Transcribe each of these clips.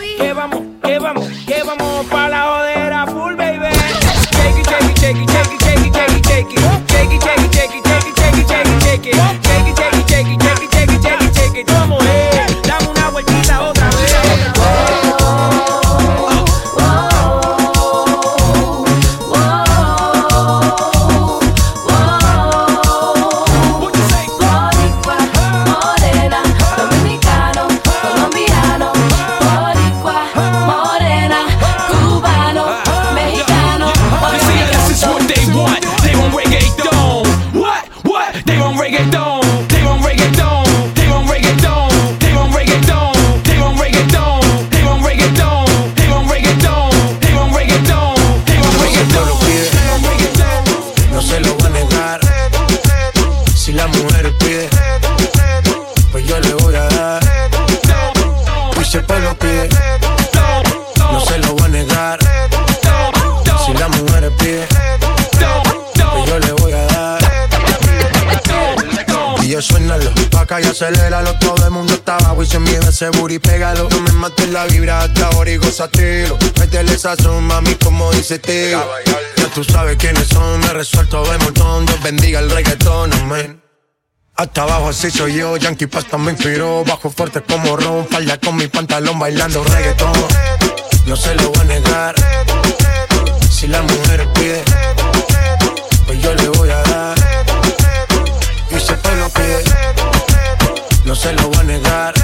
Que vamos, que vamos, que vamos para la odera. ese booty pégalo. No me mates la vibra hasta ahora y gozatelo. Métele sazón, mami, como dice tío. Ya tú sabes quiénes son, me resuelto de montón. Dios bendiga el reggaetón, amén. Hasta abajo así soy yo, Yankee Pasta me inspiró. Bajo fuerte como Ron, falda con mi pantalón bailando reggaetón. No se lo voy a negar. Si la mujer pide, pues yo le voy a dar. Y si el pueblo pide, no se lo voy a negar.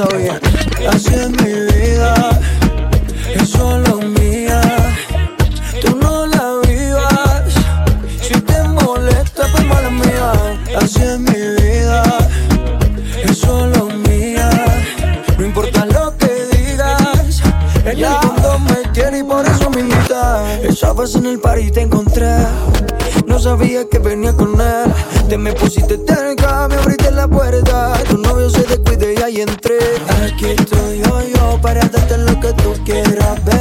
Así es mi vida, es solo mía. Tú no la vivas, si te molesta, pues mala mía. Así es mi vida, es solo mía. No importa lo que digas, el mundo me tiene y por eso me invita. Esa vez en el party te encontré, no sabía que venía con él. Te me pusiste cerca, me abriste la puerta vientre. Aquí estoy yo, yo para darte lo que tú quieras, ver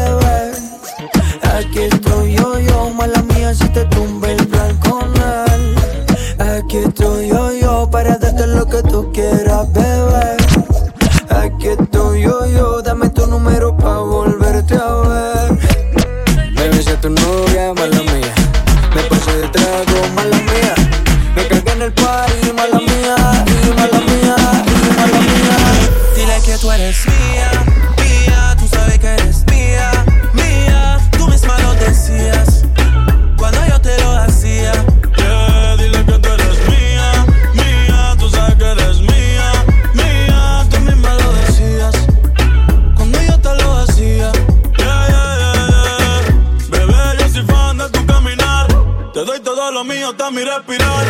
mío está mi respirar.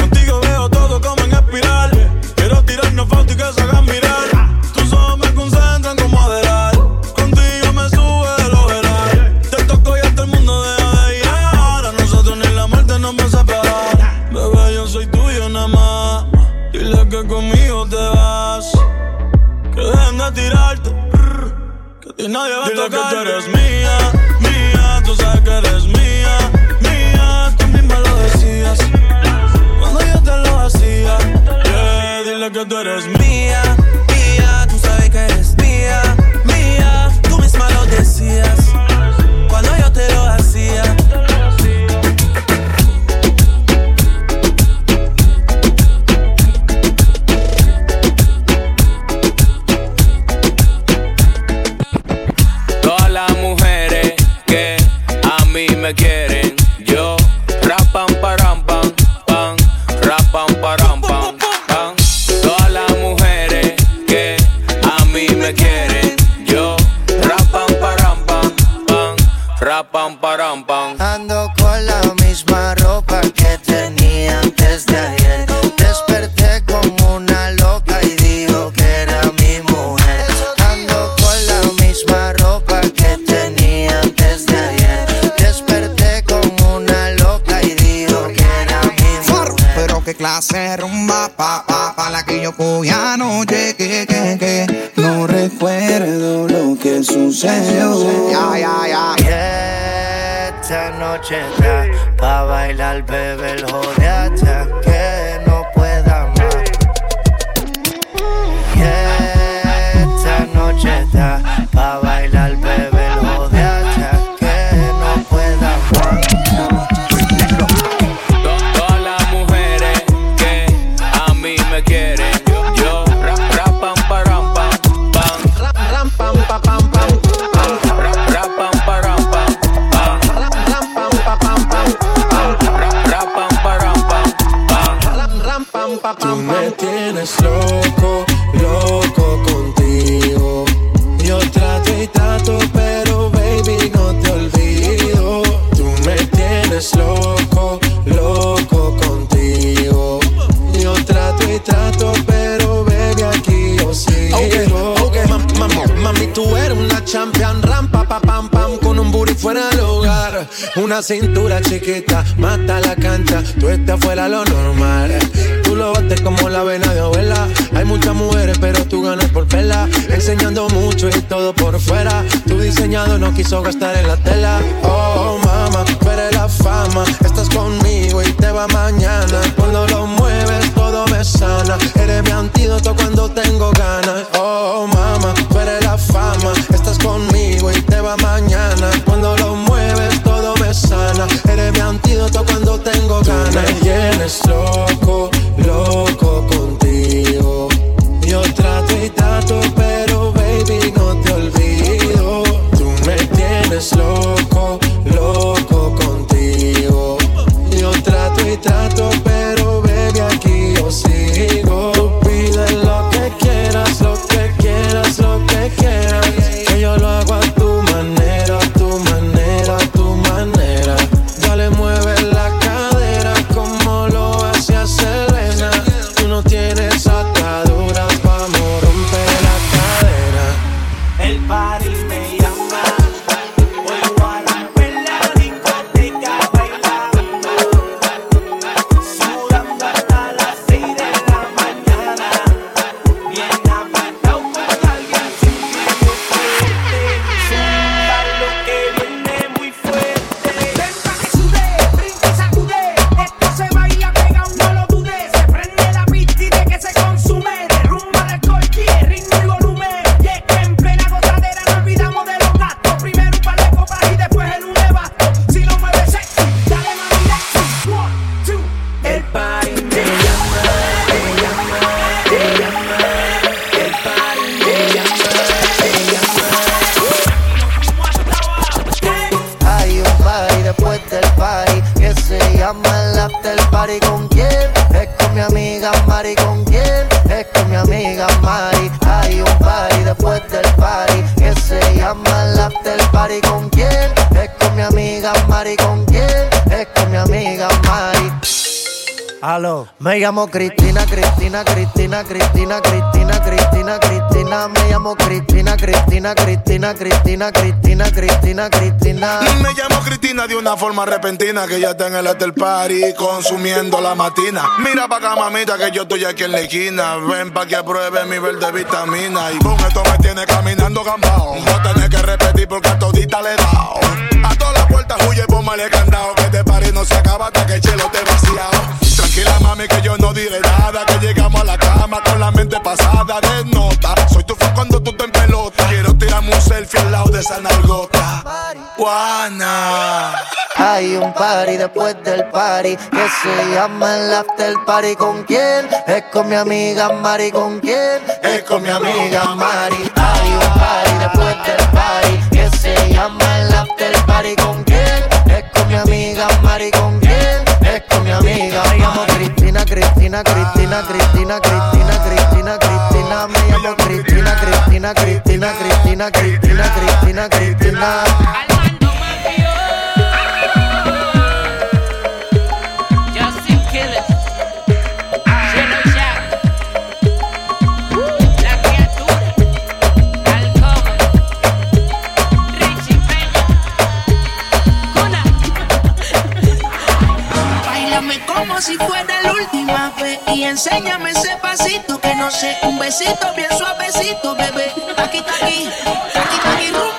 Contigo veo todo como en espiral. Yeah. Quiero tirarnos fotos y que se hagan mirar. Tus ojos me concentran como adelar. Contigo me sube del ojeral. Yeah. Te toco y hasta el mundo deja de ir. Ahora nosotros ni la muerte nos va a separar. Bebé, yo soy tuyo nada más. Dile que conmigo te vas. Que dejen de tirarte. Que a ti nadie va a tocar. que tú eres mío. tú eres mía. cuerpo ya no llegué, que, que. No recuerdo lo que sucedió. Ya, ya, ya. Esta noche está pa' bailar, bebé, el hasta que no pueda más. Esta noche está champion, rampa, pa, pam, pam, con un booty fuera del hogar. Una cintura chiquita, mata la cancha, tú estás fuera lo normal. Tú lo bates como la vena de abuela. Hay muchas mujeres, pero tú ganas por vela. Enseñando mucho y todo por fuera. Tu diseñado no quiso gastar en la tela. Oh, mama, pero la fama. Estás conmigo y te va mañana. Cuando lo mueves, todo me sana. Eres mi antídoto cuando tengo ganas. Oh, mama, pero la fama conmigo y te va mañana. Cuando lo mueves todo me sana. Eres mi antídoto cuando tengo ganas. Tú me llenes, lo party con quién. Aló. Me llamo Cristina, Cristina, Cristina, Cristina, Cristina, Cristina, Cristina. Me llamo Cristina, Cristina, Cristina, Cristina, Cristina, Cristina, Cristina. Me llamo Cristina de una forma repentina que ya está en el after party consumiendo la matina. Mira pa' acá, mamita, que yo estoy aquí en la esquina. Ven pa' que apruebe mi verde vitamina. Y con esto me tiene caminando gambao. No tenés que repetir porque a todita le he dado. A todas las puertas huye, póngale candado. Que este party no se acaba hasta que el chelo te vaciado. Tranquila, mami, que yo no diré nada. Que llegamos a la cama con la mente pasada de nota. Soy tu fan cuando tú te en pelota. Quiero tirarme un selfie al lado de esa nalgota. Juana. Hay un party después del party que se llama el after party. ¿Con quién? Es con mi amiga Mari. ¿Con quién? Es con mi amiga Mari. Hay un party después del party que se llama el after party. ¿Con quién? Es con mi amiga Mari. ¿Con amiga. Me llamo Cristina, Cristina, Cristina, Cristina, Cristina, Cristina, Cristina. Me llamo Cristina, Cristina, Cristina, Cristina, Cristina, Cristina, Cristina. Si fuera la última vez y enséñame ese pasito que no sé, un besito bien suavecito, bebé. Aquí, aquí, aquí, aquí, ay, flow.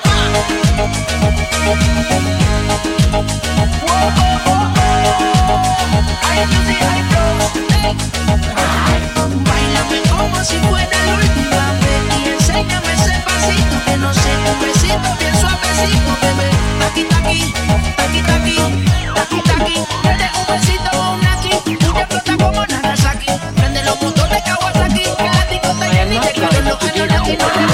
Báilame como si fuera la última vez y enséñame ese pasito que no sé, un besito bien suavecito, bebé. Aquí, aquí, aquí, aquí, aquí, aquí. Date un besito o un aquí, tú te flotas como Nagasaki. Prende los Kawasaki, que la discoteca llena y te no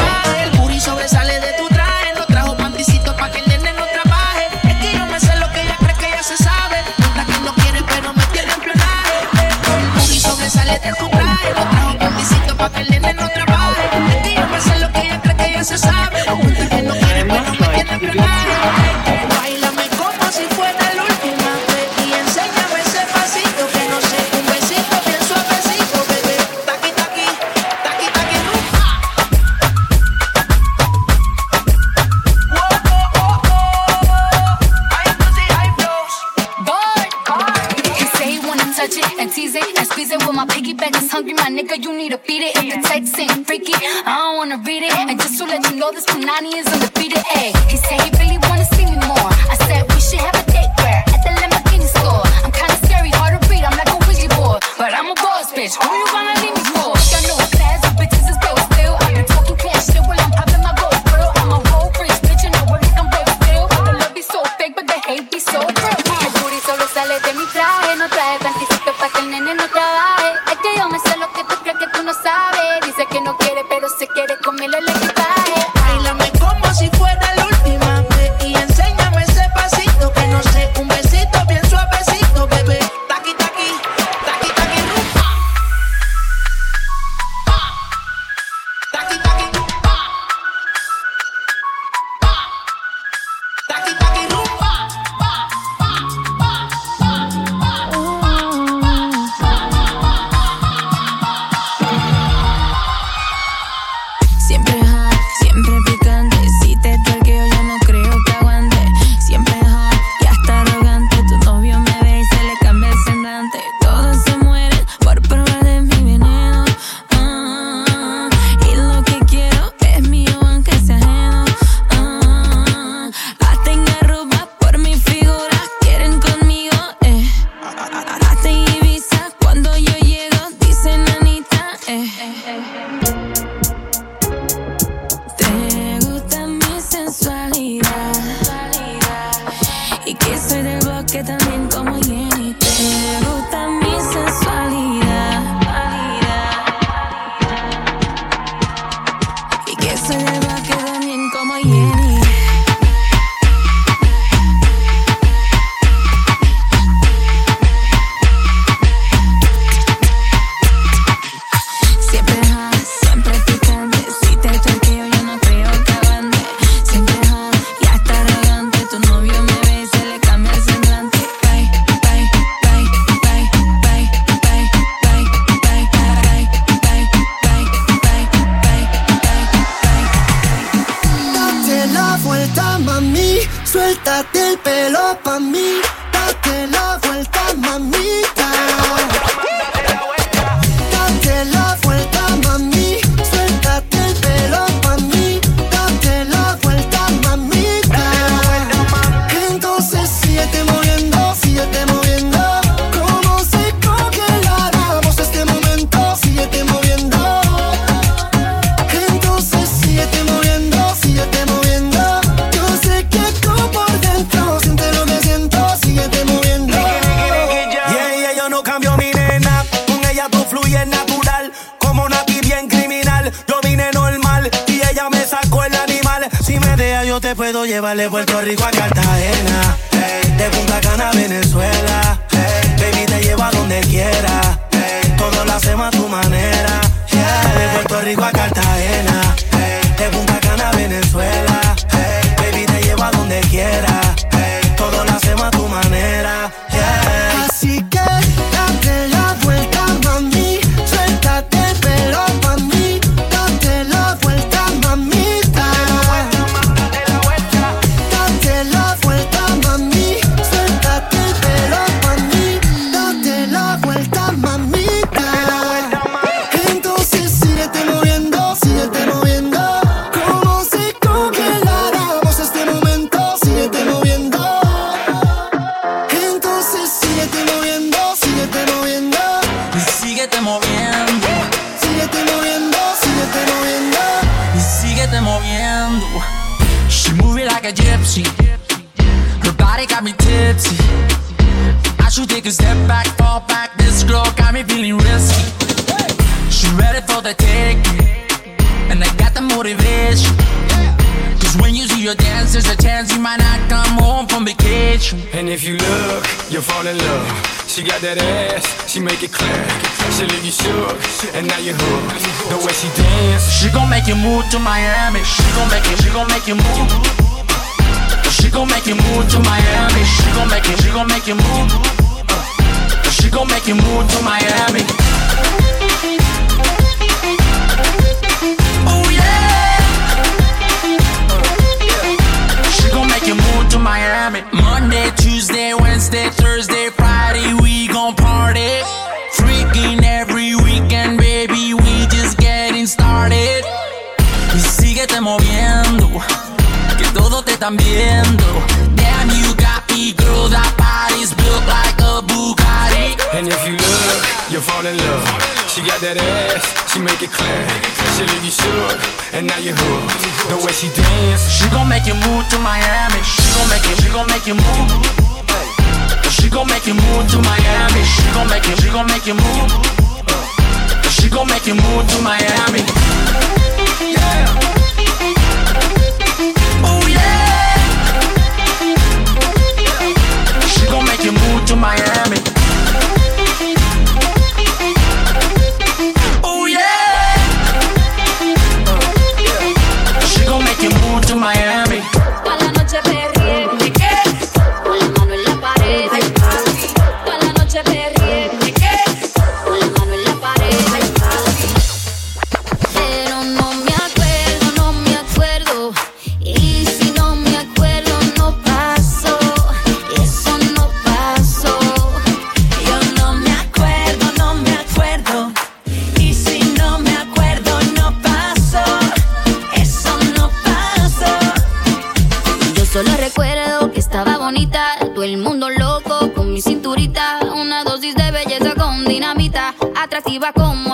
move to Miami. She gon' make it. She gon' make you move. She gon' make you move to Miami. She gon' make it. She gon' make you move. She gon' make you move to Miami. Oh yeah. She gon' make you move to Miami. Monday, Tuesday, Wednesday, Thursday. están viendo. Damn, you got me, girl, that body's built like a Bugatti. And if you look, you fall in love. She got that ass, she make it clear. She leave you shook, and now you're hooked. The way she dance, she gon' make you move to Miami. She gon' make you, she gon' make you move. She gon' make you move to Miami. She gon' make you, she gon' make you move. She gon' make you move to Miami. to Miami. arriba como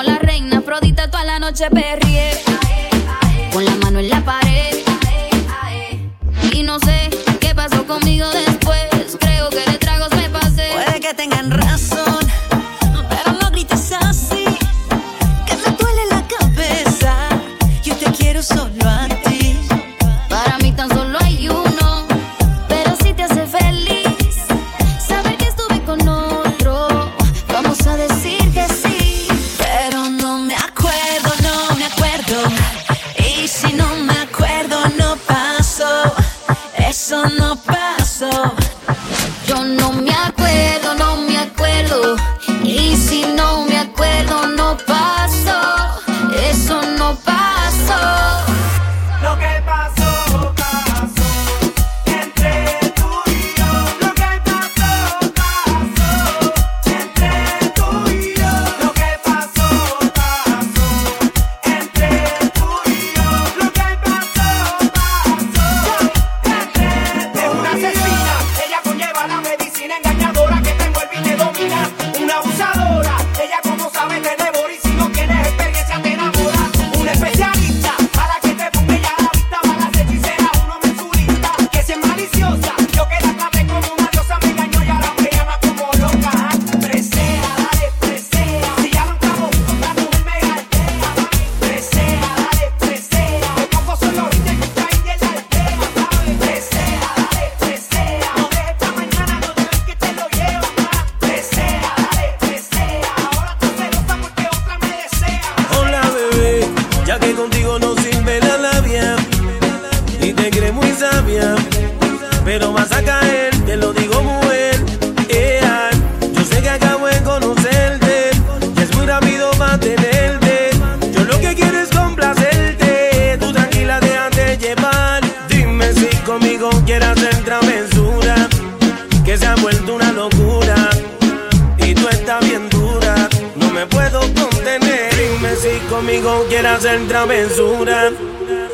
conmigo quieres hacer travesura,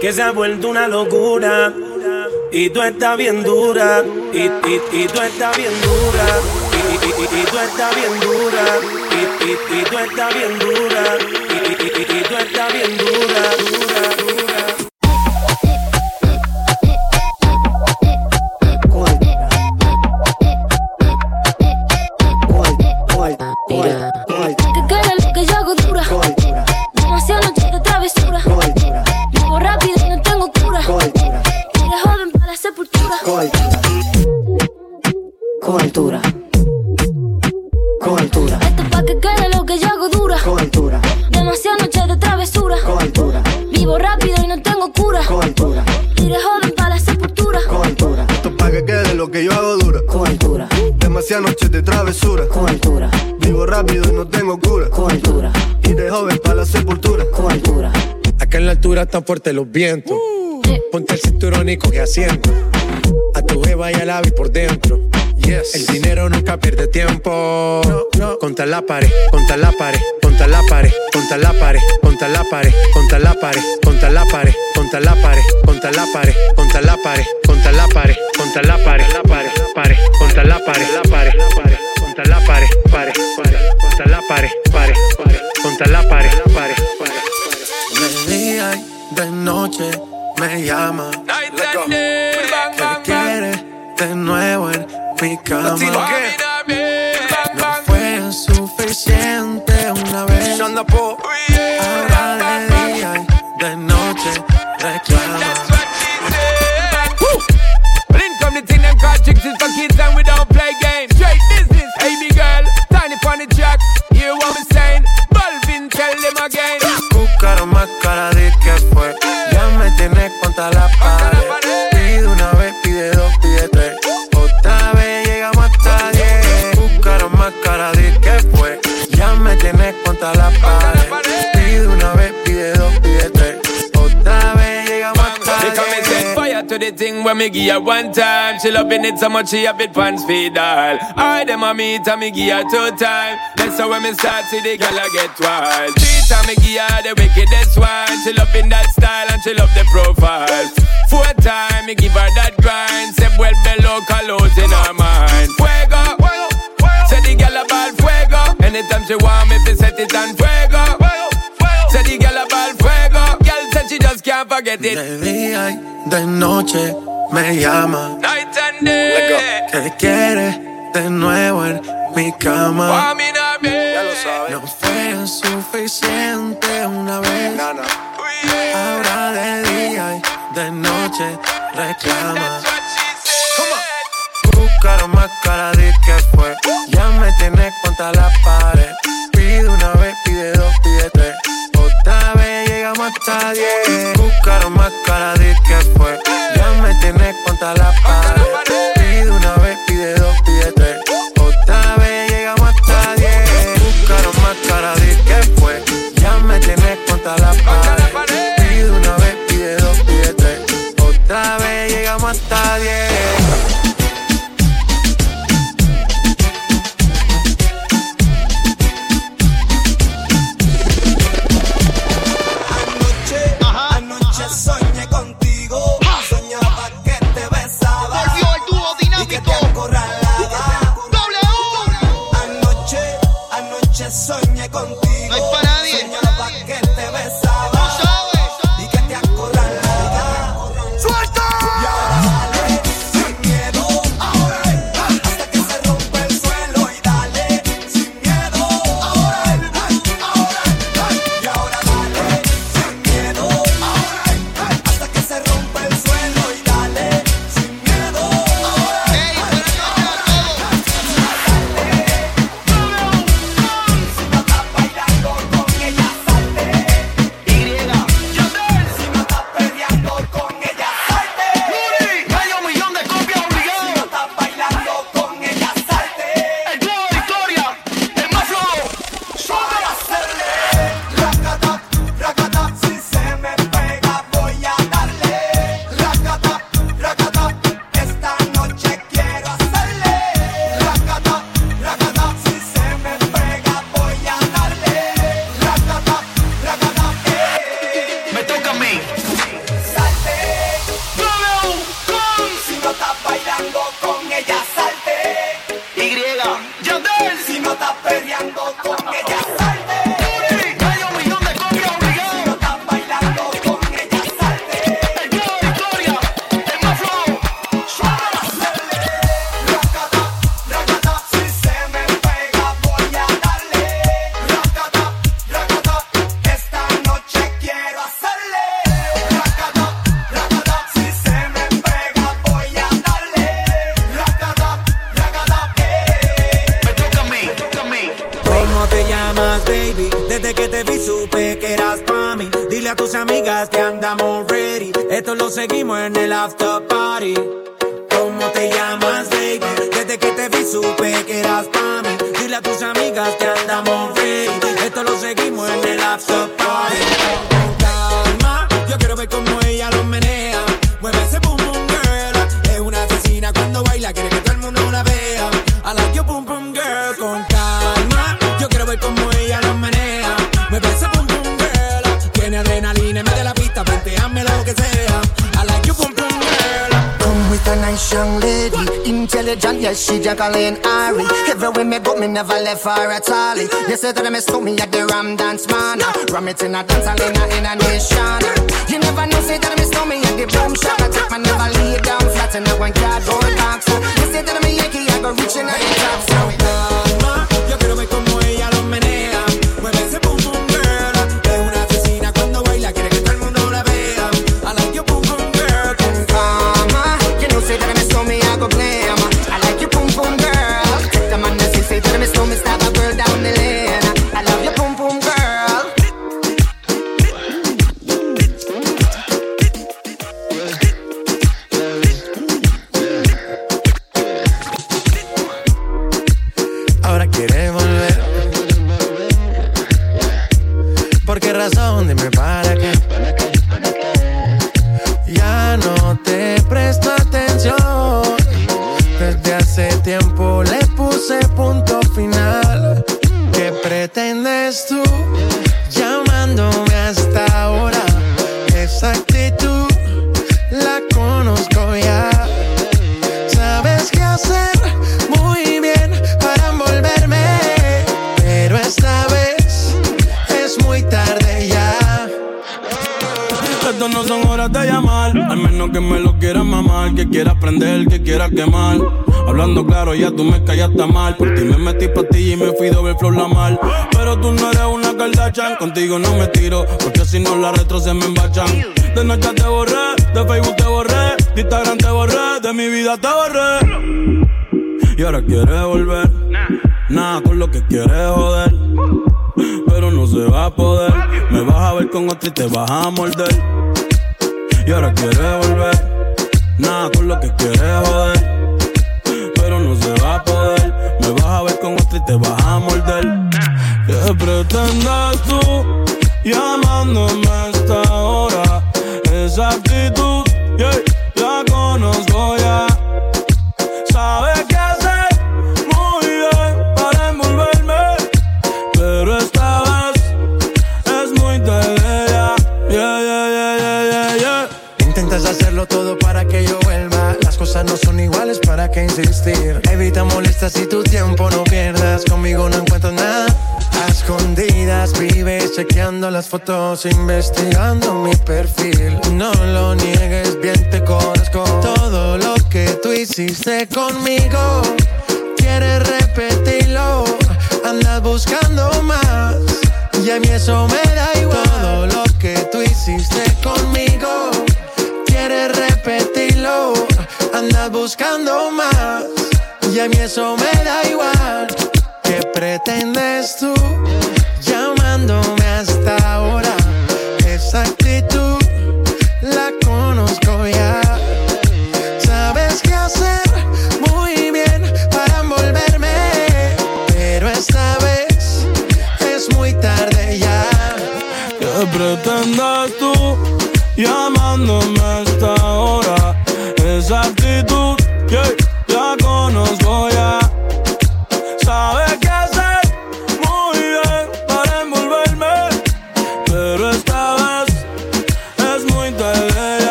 que se ha vuelto una locura. Y tú estás bien dura, y, y, y tú estás bien dura, y, y, tú estás bien dura, y, tú estás bien dura, y, tú estás bien dura. La están fuertes los vientos. Ponte el cinturón y coge asiento. A tu jeva y al ave por dentro. Yes. El dinero nunca pierde tiempo. Contra la pared, contra la pared, contra la pared, contra la pared, contra la pared, contra la pared, contra la pared, contra la pared, contra la pared, contra la pared, contra la pared, contra la pared, la pared, pared, contra la pared, la pared, pared, contra la pared, contra la pared, Bailando. Me give her one time. She loving it so much she have it pants feed all. I them a meet and me give her two time. That's how when me start see the girl I get wild. Three time me give her the wickedest one. She loving that style and she love the profile. Four time me give her that grind. Say well below colors in her mind. Fuego, say the girl a ball fuego. Anytime she want me to set it on fuego. Say the girl a ball fuego. Girl said she just can't forget it. De día y de noche me llama. Night and day. Que quiere de nuevo en mi cama. Ya lo sabes. No fue suficiente una vez. Ahora de día y de noche reclama. Buscaron más cara de que fue. Ya me tienes contra la pared. Pide una vez, hasta diez. Buscaron más cara de que fue. Ya me tienes contra la pared. Pide una vez, pide dos, nice young lady, intelligent, yes, she Jacqueline Ari. Everywhere me go, me never left her at all. You say that I miss me at the Ram Dance Man. Ram it in a dance hall in a, nation. You never know, say that I miss me at the boom shop. I take my never lay down flat in a one cardboard box. You say that I'm a Yankee, I go reaching out the top. So yo contigo no me tiro, porque si no la retro se me embachan. De noche te borré, de Facebook te borré, de Instagram te borré, de mi vida te borré. Y ahora quieres volver, nada con lo que quieres joder. Pero no se va a poder, me vas a ver con otro y te vas a morder. Y ahora quieres volver, nada con lo que quieres joder. Pero no se va a poder, me vas a ver con otro y te vas a morder. ¿Qué pretendes tú llamándome a esta hora? Esa actitud, yeah, la conozco ya. Sabes qué hacer muy bien para envolverme, pero esta vez es muy tarde ya. Yeah, yeah, yeah. Intentas hacerlo todo para que yo vuelva. Las cosas no son iguales, ¿para qué insistir? Evita molestas y tu tiempo no pierdas. Conmigo no encuentro nada. Escondidas vives chequeando las fotos, investigando mi perfil. No lo niegues, bien te conozco. Todo lo que tú hiciste conmigo, quieres repetirlo. Andas buscando más, y a mí eso me da igual. Todo lo que tú hiciste conmigo, quieres repetirlo. Andas buscando más, y a mí eso me da igual. ¿Qué pretendes tú llamándome hasta ahora?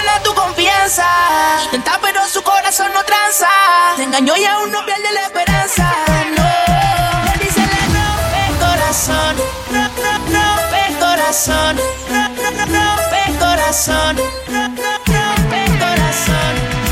gana tu confianza. Intenta, pero su corazón no tranza. Te engañó y aún no pierde la esperanza. No, él dice le rompe corazón. Ro, rompe corazón. Ro, rompe corazón. Ro, rompe corazón.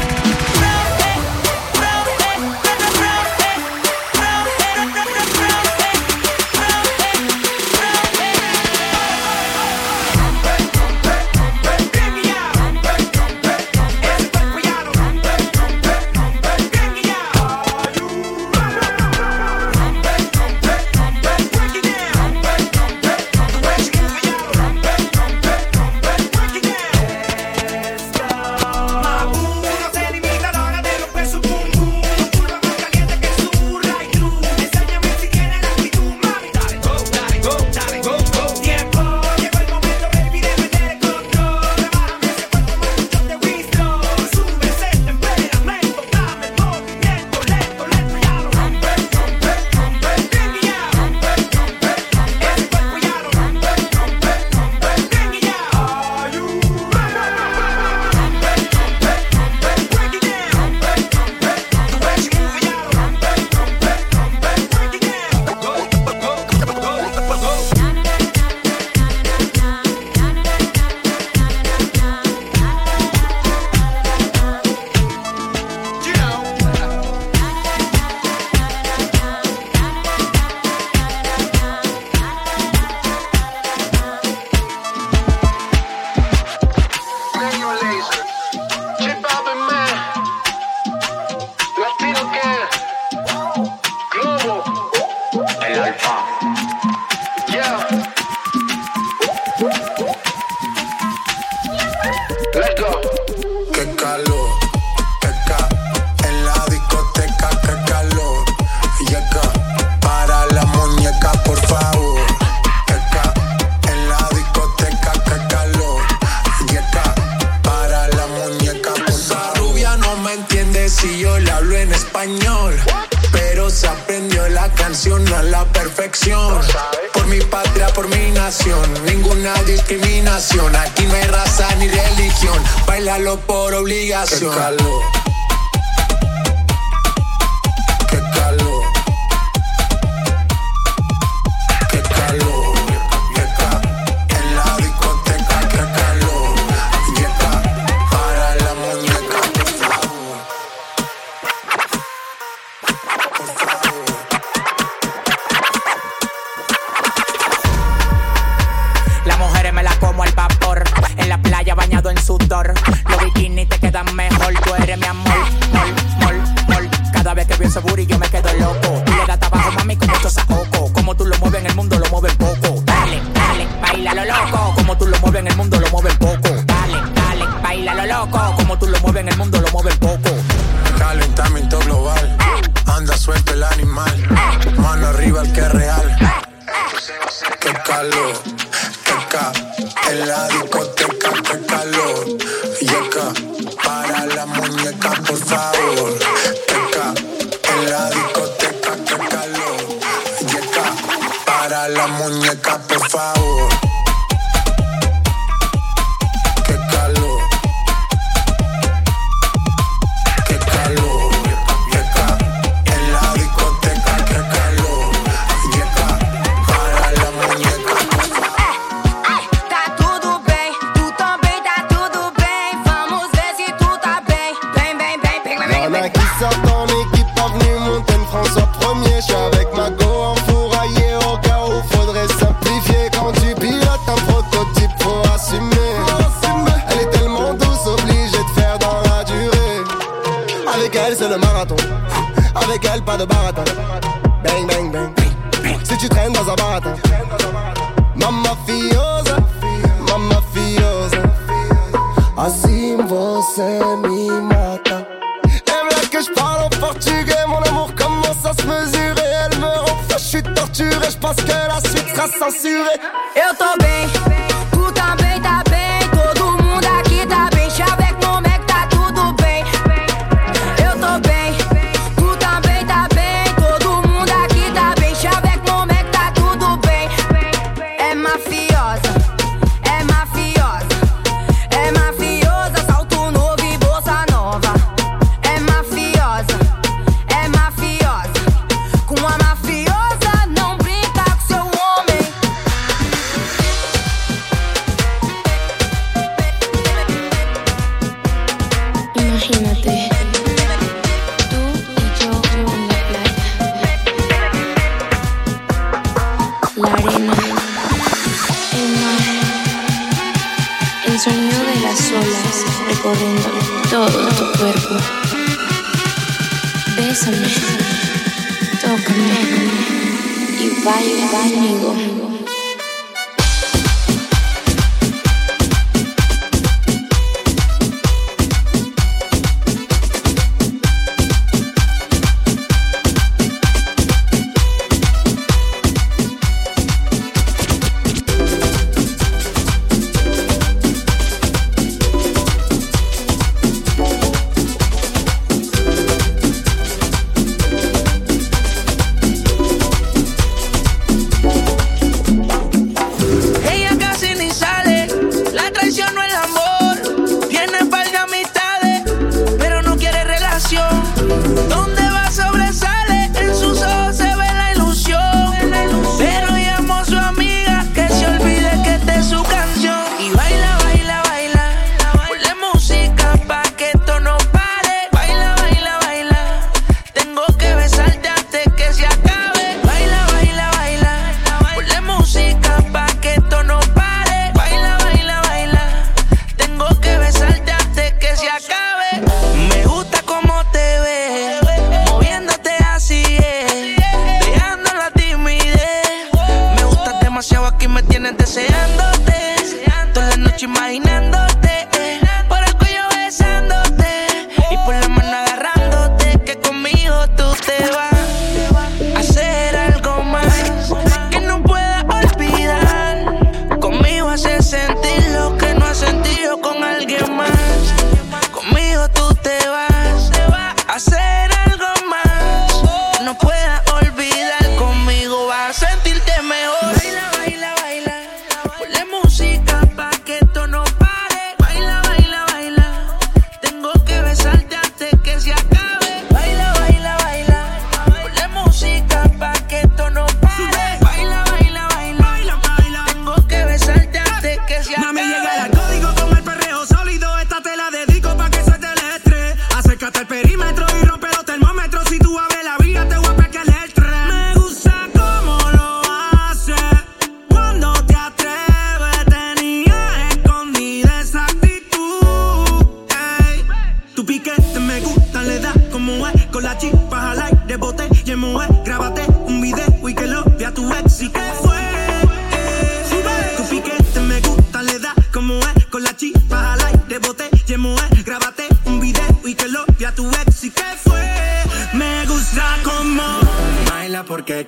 mundo lo mueve el poco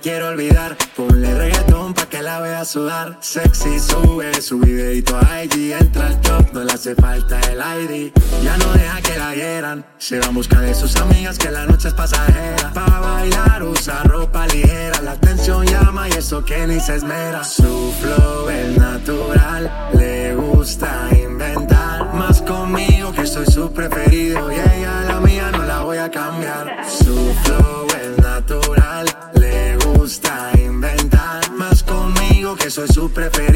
quiero olvidar. Ponle reggaetón pa' que la vea sudar. Sexy sube su videito a IG. Entra al top, no le hace falta el ID. Ya no deja que la hieran. Se va en busca de sus amigas que la noche es pasajera. Pa' bailar usa ropa ligera. La atención llama y eso que ni se esmera. Su flow es natural. Le gusta inventar. Más conmigo que soy su preferido. soy su preferido.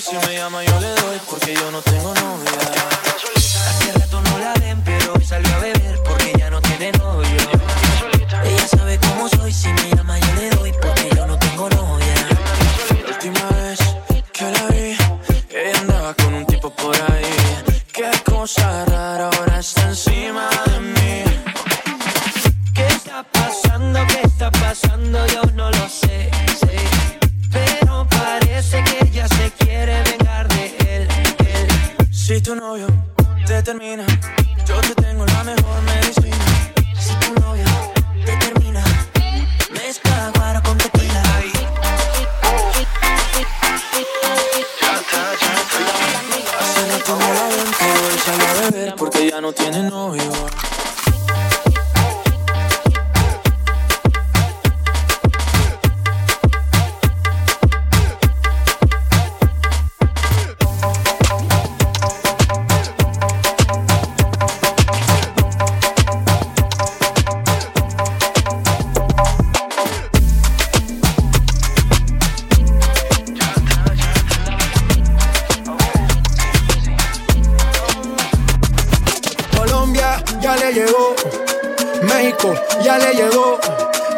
Si me llama yo le doy porque yo no tengo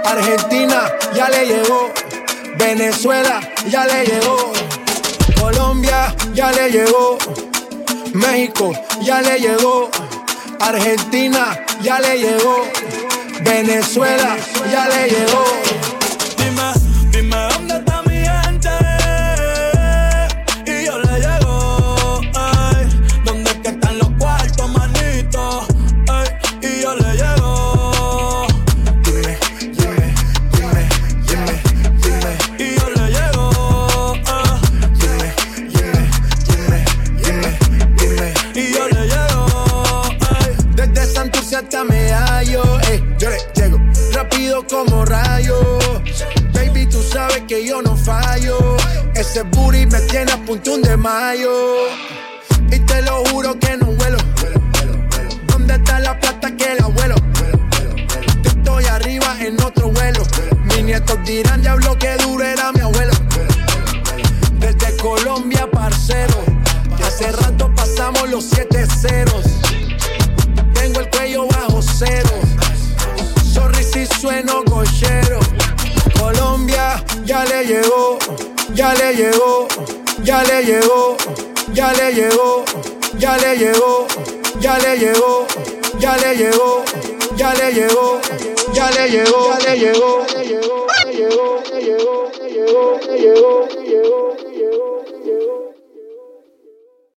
Argentina ya le llegó, Venezuela ya le llegó, Colombia ya le llegó, México ya le llegó, Argentina ya le llegó, Venezuela ya le llegó. Como rayo. Baby, tú sabes que yo no fallo. Ese booty me tiene a punto de mayo. Y te lo juro que no vuelo. ¿Dónde está la plata que el abuelo? Yo estoy arriba en otro vuelo. Mis nietos dirán, diablo, que duro era mi abuelo. Desde Colombia, parcero. Hace rato pasamos los siete ceros. Tengo el cuello bajo cero. Sorry si sueno ya le llegó, ya le llegó, ya le llegó, ya le llegó, ya le llegó, ya le llegó, ya le llegó, ya le llegó, ya le llegó, ya le llegó, le llegó, le llegó, le llegó, le llegó, le llegó.